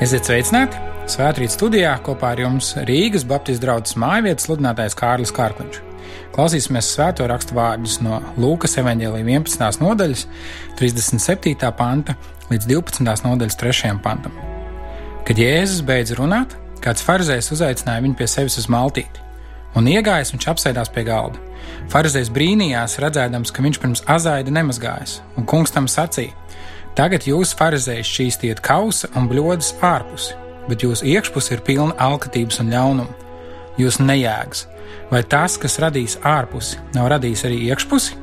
Esiet sveicināti! Svētrīt studijā kopā ar jums Rīgas Baptistu draugs mājvietas sludinātājs Kārlis Kārkliņš. Klausīsimies svēto rakstu vārdus no Lūkas evanģēlīja 11. nodaļas, 37. panta līdz 12. nodaļas 3. pantam. Kad Jēzus beidza runāt, kāds farizējs uzaicināja viņu pie sevis uz maltīti, un iegājis viņš apsēdās pie galda. Farizējs brīnījās, redzēdams, ka viņš pirms azaida nemazgājas, un kungs tam sacīja: Tagad jūs, farizēji, šķīstiet kausa un bļodas ārpusi, bet jūsu iekšpuse ir pilna alkatības un ļaunuma. Jūs nejēgas, vai tas, kas radīs ārpusi, nav radījis arī iekšpusi?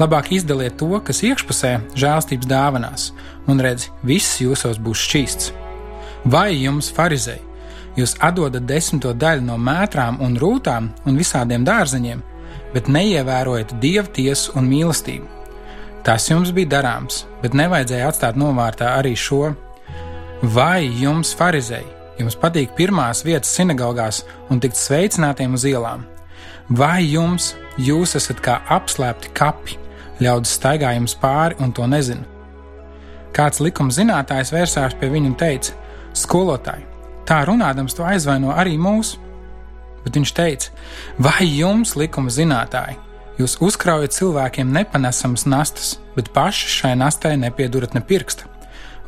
Labāk izdaliet to, kas iekšpusē žēlstības dāvanās, un redz, viss jūsos būs šķīsts. Vai jums, farizēji, jūs atdodat desmito daļu no mētrām un rūtām un visādiem dārzeņiem, bet neievērojat dievu tiesu un mīlestību? Tas jums bija darāms, bet nevajadzēja atstāt novārtā arī šo. Vai jums, farizēji, jums patīk pirmās vietas sinagogās un tikt sveicinātiem uz ielām? Vai jums, jūs esat kā apslēpti kapi, ļaudis staigā jums pāri un to nezina? Kāds likuma zinātājs vērsās pie viņa un teica: Skolotāji, tā runādams, to aizvaino arī mūs. Bet viņš teica: Vai jums, likuma zinātāji, Jūs uzkraujat cilvēkiem nepanesamas nastas, bet paši šai nastai nepiedurat ne pirksta.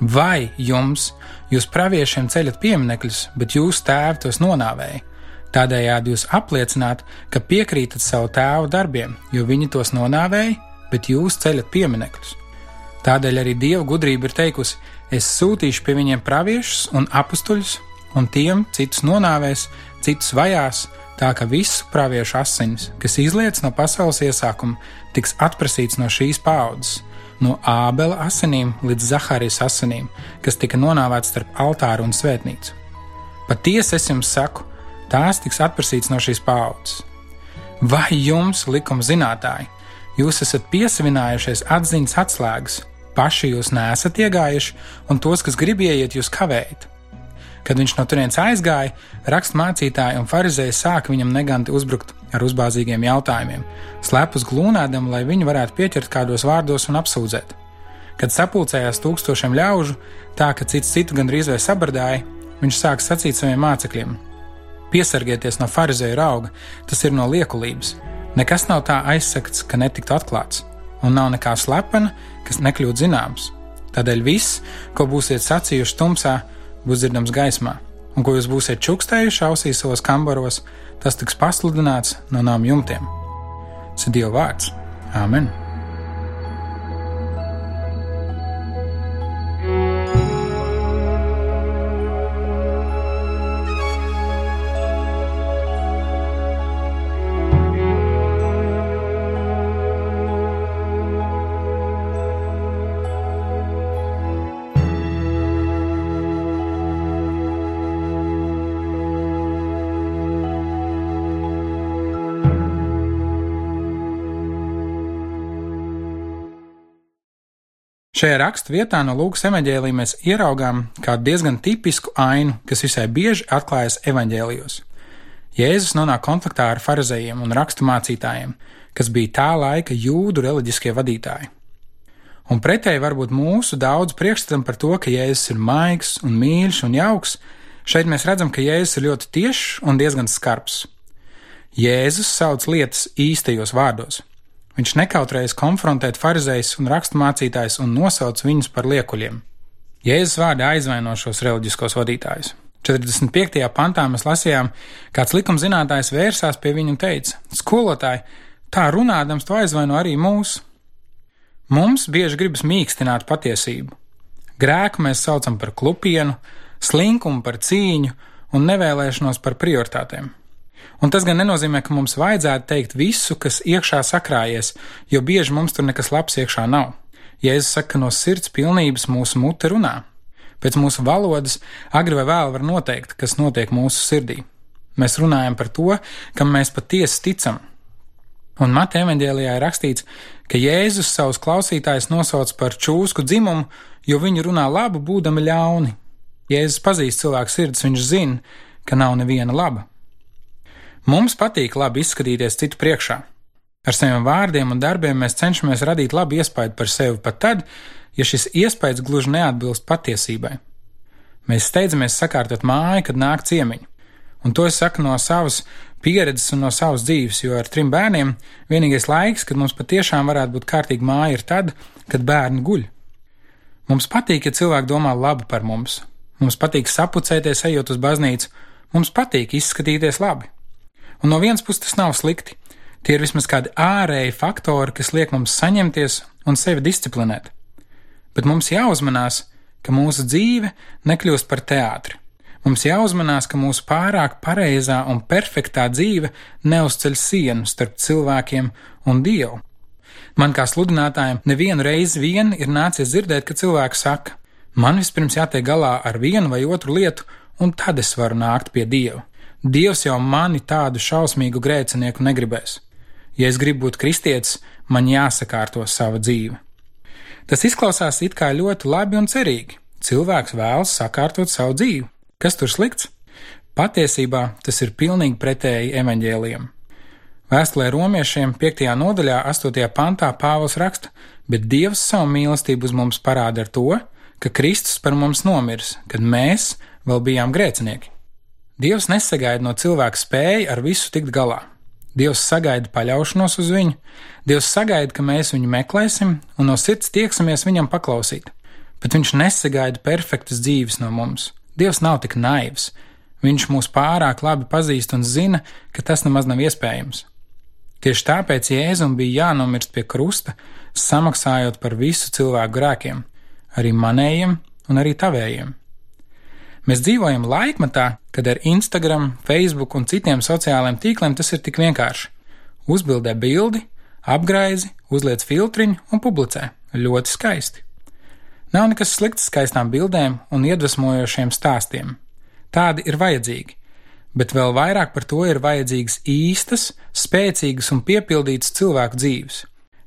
Vai jums, jūs praviešiem ceļat pieminekļus, bet jūsu tēvi tos nonāvēja? Tādējādi jūs apliecināt, ka piekrītat savu tēvu darbiem, jo viņi tos nonāvēja, bet jūs ceļat pieminekļus. Tādēļ arī Dieva gudrība ir teikusi: Es sūtīšu pie viņiem praviešus un apstuļus, un tiem citus nonāvēs, citus vajās, tā ka visu praviešu asinis, kas izlietas no pasaules iesākuma, tiks atprasīts no šīs paudzes, no Ābela asinīm līdz Zaharijas asinīm, kas tika nonāvēts starp altāru un svētnīcu. Patiesi es jums saku, tās tiks atprasīts no šīs paudzes. Vai jums, likuma zinātāji, jūs esat piesavinājušies atziņas atslēgas, paši jūs nesat iegājuši, un tos, kas grib ieiet, jūs kavējat? Kad viņš no turienes aizgāja, rakstmācītāji un farizēji sāka viņam neganti uzbrukt ar uzbāzīgiem jautājumiem, slēpus glūnādam, lai viņi varētu pieķert kādos vārdos un apsūdzēt. Kad sapulcējās tūkstošiem ļaužu, tā ka cits citu gandrīz vai sabardāja, viņš sāka sacīt saviem mācekļiem: Piesargieties no farizēju auga, tas ir no liekulības. Nekas nav tā aizsakts, ka netiktu atklāts, un nav nekā slepena, kas nekļūtu zināms. Tādēļ viss, ko būsiet sacījuši tumsā, būs dzirdams gaismā, un ko jūs būsiet čukstējuši ausīs savos kambaros, tas tiks pasludināts no nām jumtiem. Tas ir Dieva vārds. Āmen! Šajā raksturvietā no Lūkas evanģēlījuma mēs ieraugām kādu diezgan tipisku ainu, kas visai bieži atklājas evanģēlijos. Jēzus nonāk kontaktā ar farizējiem un raksturmācītājiem, kas bija tā laika jūdu reliģiskie vadītāji. Un pretēji varbūt mūsu daudz priekšstatam par to, ka Jēzus ir maigs un mīļš un jauks, šeit mēs redzam, ka Jēzus ir ļoti tiešs un diezgan skarbs. Jēzus sauc lietas īstajos vārdos. Viņš nekautrējas konfrontēt farizējus un raksturmācītājus un nosauc viņus par liekuļiem. Jēzus vārdi aizvaino šos reliģiskos vadītājus. 45. pantā mēs lasījām, kāds likumzinātājs vērsās pie viņa un teica: Skolotāji, tā runādams, to aizvaino arī mūs. Mums bieži gribas mīkstināt patiesību. Grēku mēs saucam par klupienu, slinkumu par cīņu un nevēlēšanos par prioritātēm. Un tas gan nenozīmē, ka mums vajadzētu teikt visu, kas iekšā sakrājies, jo bieži mums tur nekas labs iekšā nav. Jēzus saka, ka no sirds pilnības mūsu mute runā. Pēc mūsu valodas agri vai vēl var noteikt, kas notiek mūsu sirdī. Mēs runājam par to, kam mēs patiesi ticam. Un Mateja evanģēlijā ir rakstīts, ka Jēzus savus klausītājus nosauc par čūsku dzimumu, jo viņi runā labu, būdami ļauni. Jēzus pazīst cilvēku sirds, viņš zina, ka nav neviena laba. Mums patīk labi izskatīties citu priekšā. Ar saviem vārdiem un darbiem mēs cenšamies radīt labu iespaidu par sevi pat tad, ja šis iespējas gluži neatbilst patiesībai. Mēs steidzamies sakārtot māju, kad nāk ciemiņi. Un to es saku no savas pieredzes un no savas dzīves, jo ar trim bērniem vienīgais laiks, kad mums patiešām varētu būt kārtīga māja, ir tad, kad bērni guļ. Mums patīk, ja cilvēki domā labi par mums. Mums patīk sapucēties, ejot uz baznīcu, mums patīk izskatīties labi. Un no vienas puses tas nav slikti. Tie ir vismaz kādi ārēji faktori, kas liek mums saņemties un sevi disciplinēt. Bet mums jāuzmanās, ka mūsu dzīve nekļūst par teātri. Mums jāuzmanās, ka mūsu pārāk pareizā un perfektā dzīve neuzceļ sienu starp cilvēkiem un Dievu. Man kā sludinātājam nevienu reizi vien ir nācies dzirdēt, ka cilvēks saka: Man vispirms jātiek galā ar vienu vai otru lietu, un tad es varu nākt pie Dieva. Dievs jau mani tādu šausmīgu grēcinieku negribēs. Ja es gribu būt kristietis, man jāsakārto sava dzīve. Tas izklausās it kā ļoti labi un cerīgi. Cilvēks vēlas sakārtot savu dzīvi. Kas tur slikts? Patiesībā tas ir pilnīgi pretēji evaņģēliem. Vēstulē romiešiem 5. nodaļā, 8. pantā Pāvils raksta, bet Dievs savu mīlestību uz mums parāda ar to, ka Kristus par mums nomirs, kad mēs vēl bijām grēcinieki. Dievs nesagaida no cilvēka spēju ar visu tikt galā. Dievs sagaida paļaušanos uz viņu, Dievs sagaida, ka mēs viņu meklēsim un no sirds tieksimies viņam paklausīt, bet viņš nesagaida perfektas dzīves no mums. Dievs nav tik naivs. Viņš mūs pārāk labi pazīst un zina, ka tas nemaz nav iespējams. Tieši tāpēc Jēzum bija jānomirst pie krusta, samaksājot par visu cilvēku grēkiem, arī manējiem un arī tavējiem. Mēs dzīvojam laikmatā, kad ar Instagram, Facebook un citiem sociālajiem tīkliem tas ir tik vienkārši. Uzbildē bildi, apgraizi, uzliec filtriņu un publicē. Ļoti skaisti. Nav nekas slikts skaistām bildēm un iedvesmojošiem stāstiem. Tādi ir vajadzīgi, bet vēl vairāk par to ir vajadzīgas īstas, spēcīgas un piepildītas cilvēku dzīves.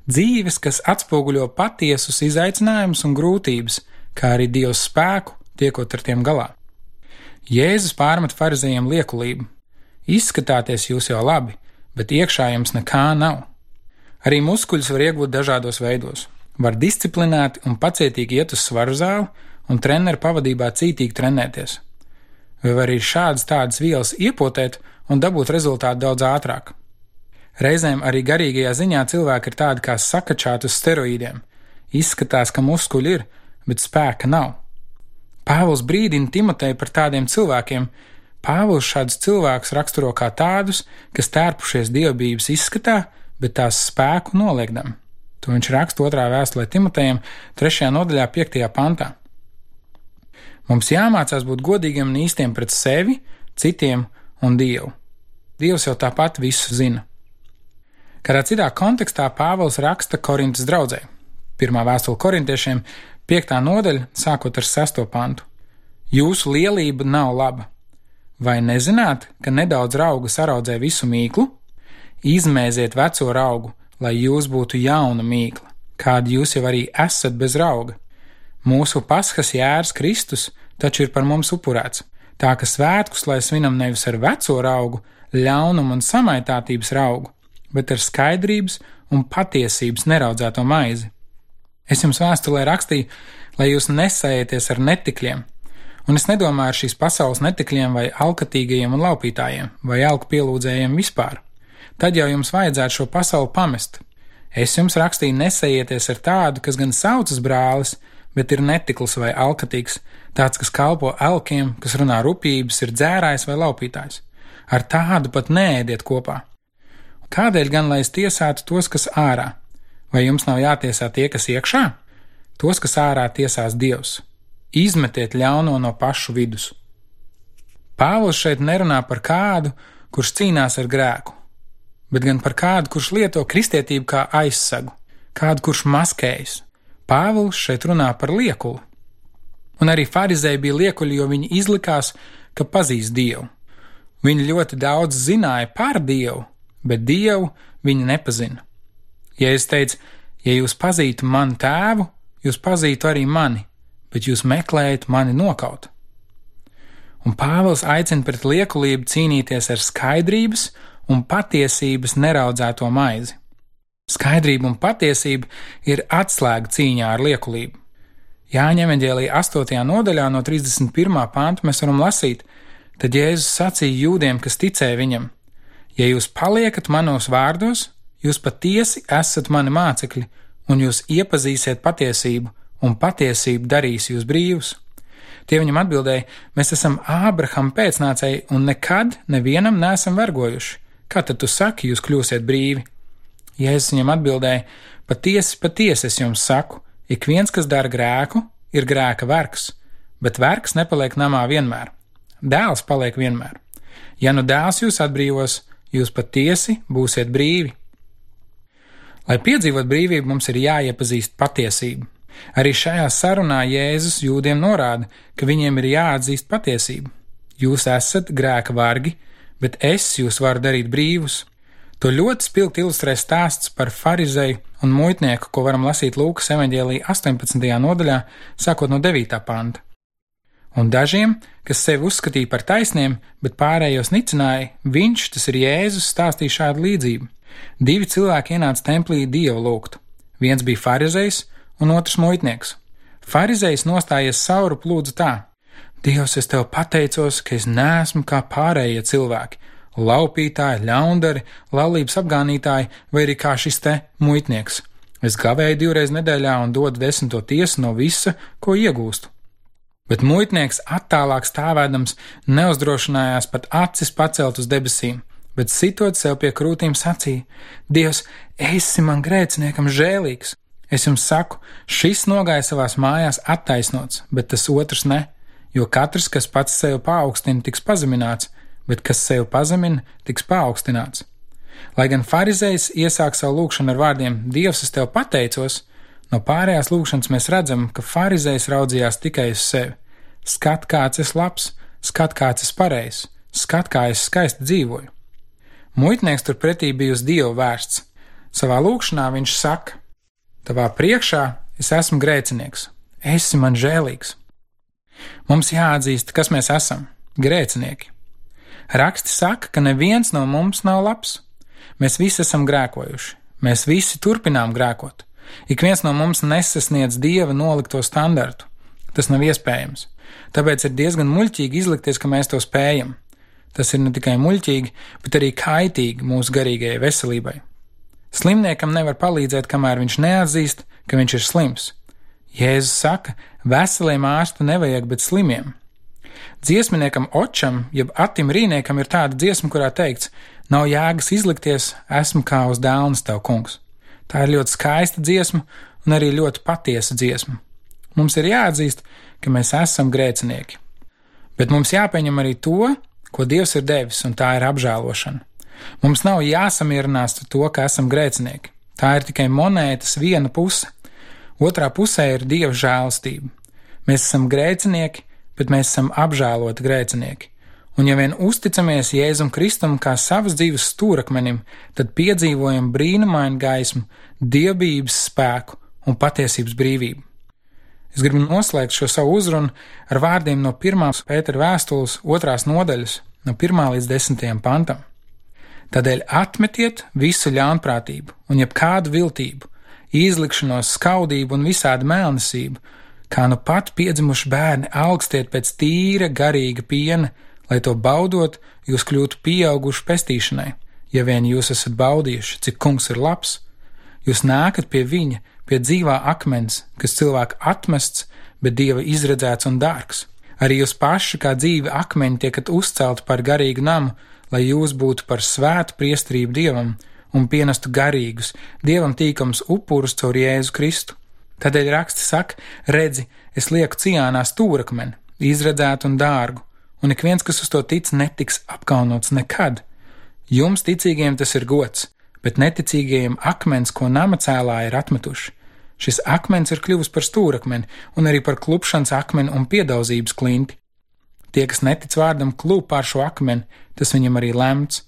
Dzīves, kas atspoguļo patiesus izaicinājumus un grūtības, kā arī Dieva spēku, tiekot ar tiem galā. Jēzus pārmet farizējiem liekulību. Izskatāties jūs jau labi, bet iekšā jums nekā nav. Arī muskuļus var iegūt dažādos veidos var disciplinēti un pacietīgi iet uz svaru zāli un treneru pavadībā cītīgi trenēties. Vai arī šādas tādas vielas iepotēt un dabūt rezultātu daudz ātrāk. Reizēm arī garīgajā ziņā cilvēki ir tādi kā sakačāti uz steroīdiem. Izskatās, ka muskuļi ir, bet spēka nav. Pāvils brīdina Timoteju par tādiem cilvēkiem. Pāvils šādus cilvēkus raksturo kā tādus, kas tērpušies dievbijības izskatā, bet tās spēku noliekdami. To viņš raksta otrā vēstulē Timotejam, 3. nodaļā, 5. pantā. Mums jāmācās būt godīgiem un īstiem pret sevi, citiem un Dievu. Dievs jau tāpat visu zina. Kādā citā kontekstā Pāvils raksta Korintas draudzē. Pirmā vēstule korintiešiem, 5. nodaļa, sākot ar 6. pantu. Jūsu lielība nav laba. Vai nezināt, ka nedaudz rauga saraudzē visu mīklu? Izmēziet veco raugu, lai jūs būtu jauna mīkla, kāda jūs jau arī esat bez rauga. Mūsu paskas jērs Kristus taču ir par mums upurēts, tā ka svētkus lai svinam nevis ar veco raugu, ļaunumu un samaitātības raugu, bet ar skaidrības un patiesības neraudzēto maizi. Es jums vēstulē rakstīju, lai jūs nesējieties ar netikļiem, un es nedomāju ar šīs pasaules netikļiem vai alkatīgajiem un laupītājiem vai alku pielūdzējiem vispār tad jau jums vajadzētu šo pasauli pamest. Es jums rakstīju, nesējieties ar tādu, kas gan saucas brālis, bet ir netikls vai alkatīgs, tāds, kas kalpo elkiem, kas runā rupjības, ir dzērājs vai laupītājs. Ar tādu pat neēdiet kopā. Kādēļ gan lai es tiesātu tos, kas ārā? Vai jums nav jātiesā tie, kas iekšā? Tos, kas ārā tiesās Dievs. Izmetiet ļauno no pašu vidus. Pāvils šeit nerunā par kādu, kurš cīnās ar grēku, bet gan par kādu, kurš lieto kristietību kā aizsegu, kādu, kurš maskējas. Pāvils šeit runā par liekuli. Un arī farizēji bija liekuļi, jo viņi izlikās, ka pazīst Dievu. Viņi ļoti daudz zināja par Dievu, bet Dievu viņi nepazina. Ja es teicu, ja jūs pazītu manu tēvu, jūs pazītu arī mani, bet jūs meklējat mani nokaut. Un Pāvils aicina pret liekulību cīnīties ar skaidrības un patiesības neraudzēto maizi. Skaidrība un patiesība ir atslēga cīņā ar liekulību. Jāņa evanģēlīja 8. nodaļā no 31. pānta mēs varam lasīt, tad Jēzus sacīja jūdiem, kas ticēja viņam: Ja jūs paliekat manos vārdos, jūs patiesi esat mani mācekļi, un jūs iepazīsiet patiesību, un patiesība darīs jūs brīvus. Tie viņam atbildēja: Mēs esam Ābrahama pēcnācēji un nekad nevienam neesam vergojuši. Kā tad tu saki, jūs kļūsiet brīvi? Jēzus viņam atbildēja: Patiesi, patiesi es jums saku, Ik viens, kas dara grēku, ir grēka vergs, bet vergs nepaliek namā vienmēr. Dēls paliek vienmēr. Ja nu dēls jūs atbrīvos, jūs patiesi būsiet brīvi. Lai piedzīvot brīvību, mums ir jāiepazīst patiesība. Arī šajā sarunā Jēzus jūdiem norāda, ka viņiem ir jāatzīst patiesība. Jūs esat grēka vargi, bet es jūs varu darīt brīvus. To ļoti spilgti ilustrē stāsts par farizēju un muitnieku, ko varam lasīt Lūkas evanģēlī 18. nodaļā, sākot no 9. panta. Un dažiem, kas sevi uzskatīja par taisniem, bet pārējos nicināja, viņš, tas ir Jēzus, stāstīja šādu līdzību. Divi cilvēki ienāca templī dievu lūgt. Viens bija farizējs un otrs muitnieks. Farizējs nostājies sauru plūdzu tā: Dievs, es tev pateicos, ka es neesmu kā pārējie cilvēki, laupītāji, ļaundari, laulības apgānītāji vai arī kā šis te muitnieks. Es gavēju divreiz nedēļā un dodu desmito tiesu no visa, ko iegūstu. Bet muitnieks attālāk stāvēdams neuzdrošinājās pat acis pacelt uz debesīm, bet sitot sev pie krūtīm sacīja: Dievs, esi man grēciniekam žēlīgs! Es jums saku, šis nogāja savās mājās attaisnots, bet tas otrs ne, jo katrs, kas pats sevi paaugstina, tiks pazemināts, bet kas sevi pazemina, tiks paaugstināts. Lai gan farizējs iesāk savu lūgšanu ar vārdiem: Dievs, es tev pateicos, no pārējās lūgšanas mēs redzam, ka farizējs raudzījās tikai uz sevi. Skat, kāds es labs, skat, kāds es pareizs, skat, kā es skaisti dzīvoju. Muitnieks turpretī bija uz Dievu vērsts. Savā lūgšanā viņš saka: Tavā priekšā es esmu grēcinieks, esi man žēlīgs. Mums jāatzīst, kas mēs esam - grēcinieki. Raksti saka, ka neviens no mums nav labs. Mēs visi esam grēkojuši, mēs visi turpinām grēkot. Ik viens no mums nesasniedz dieva nolikto standartu. Tas nav iespējams. Tāpēc ir diezgan muļķīgi izlikties, ka mēs to spējam. Tas ir ne tikai muļķīgi, bet arī kaitīgi mūsu garīgajai veselībai. Slimniekam nevar palīdzēt, kamēr viņš neatzīst, ka viņš ir slims. Jēzus saka, veseliem ārstu nevajag, bet slimiem. Dziesminiekam Očam, jeb Atim Rīniekam, ir tāda dziesma, kurā teikts: Nav jēgas izlikties, esmu kā uz dēlnes tev, kungs. Tā ir ļoti skaista dziesma un arī ļoti patiesa dziesma. Mums ir jāatzīst, ka mēs esam grēcinieki. Bet mums jāpieņem arī to, ko Dievs ir devis, un tā ir apžēlošana. Mums nav jāsamierinās ar to, ka esam grēcinieki. Tā ir tikai monētas viena puse. Otrā pusē ir Dieva žēlastība. Mēs esam grēcinieki, bet mēs esam apžēloti grēcinieki. Un ja vien uzticamies Jēzum Kristum kā savas dzīves stūrakmenim, tad piedzīvojam brīnumainu gaismu, dievības spēku un patiesības brīvību. Es gribu noslēgt šo savu uzrunu ar vārdiem no 1. Pētera vēstules 2. nodaļas, no 1. līdz 10. pantam. Tādēļ atmetiet visu ļaunprātību un jebkādu viltību, izlikšanos, skaudību un visādi mēlnesību, kā nu pat piedzimuši bērni augstiet pēc tīra, garīga piena, lai to baudot, jūs kļūtu pieauguši pestīšanai. Ja vien jūs esat baudījuši, cik kungs ir labs, jūs nākat pie viņa, pie dzīvā akmens, kas cilvēka atmests, bet dieva izredzēts un dārgs. Arī jūs paši kā dzīvi akmeņi tiekat uzcelti par garīgu namu, lai jūs būtu par svētu priestrību dievam un pienestu garīgus, dievam tīkams upurus caur Jēzu Kristu. Tādēļ raksts saka, redzi, es lieku ciānā stūrakmeni, izredzētu un dārgu, un ik viens, kas uz to tic, netiks apkaunots nekad. Jums, ticīgiem, tas ir gods, bet neticīgajiem akmens, ko nama cēlā ir atmetuši. Šis akmens ir kļuvis par stūrakmeni un arī par klupšanas akmeni un piedaudzības klinti. Tie, kas netic vārdam, klūp pār šo akmeni, tas viņam arī lemts,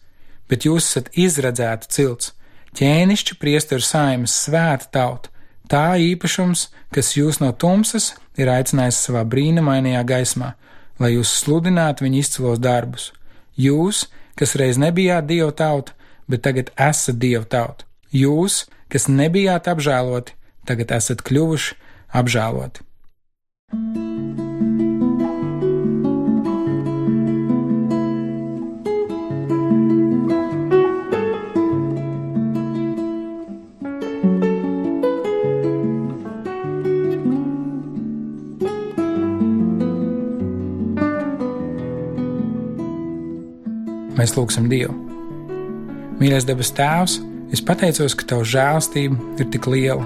bet jūs esat izredzēta cilts, ķēnišķi priesteru saimas svēta tauta, tā īpašums, kas jūs no tumsas ir aicinājis savā brīnumainajā gaismā, lai jūs sludinātu viņa izcilos darbus. Jūs, kas reiz nebijāt dievu tauta, bet tagad esat dievu tauta. Jūs, kas nebijāt apžēloti, tagad esat kļuvuši apžēloti. Mēs lūgsim Dievu. Mīļais debes Tēvs, es pateicos, ka Tava žēlstība ir tik liela,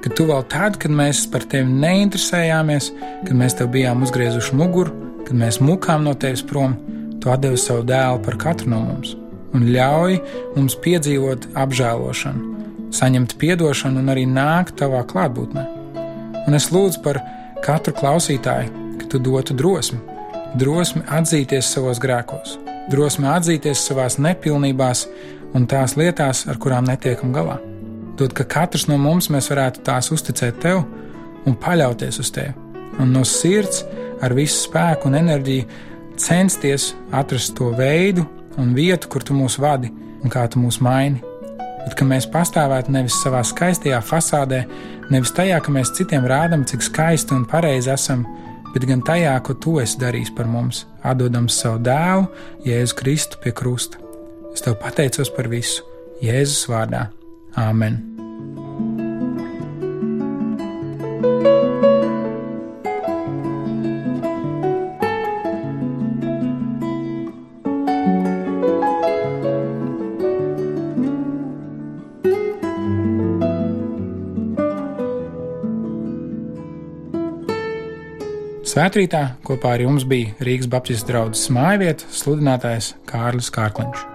ka Tu vēl tad, kad mēs par Tevi neinteresējāmies, kad mēs Tev bijām uzgriezuši muguru, kad mēs mukām no Tevis prom, Tu atdevi savu dēlu par katru no mums un ļauj mums piedzīvot apžēlošanu, saņemt atdošanu un arī nākt Tavā klātbūtnē. Un es lūdzu par katru klausītāju, ka Tu dotu drosmi, drosmi atzīties savos grēkos, drosme atzīties savās nepilnībās un tās lietās, ar kurām netiekam galā. Dod, ka katrs no mums varētu tās uzticēt tev un paļauties uz tevi, un no sirds ar visu spēku un enerģiju censties atrast to veidu un vietu, kur tu mūs vadi un kā tu mūs maini. Bet ka mēs pastāvētu nevis savā skaistajā fasādē, nevis tajā, ka mēs citiem rādām, cik skaisti un pareizi esam, bet gan tajā, ko tu esi darījis par mums, atdodams savu dēlu, Jēzu Kristu pie krusta. Es tev pateicos par visu, Jēzus vārdā. Āmen! Svētrītā kopā ar jums bija Rīgas Baptistu draugs mājvieta sludinātājs Kārlis Kārkliņš.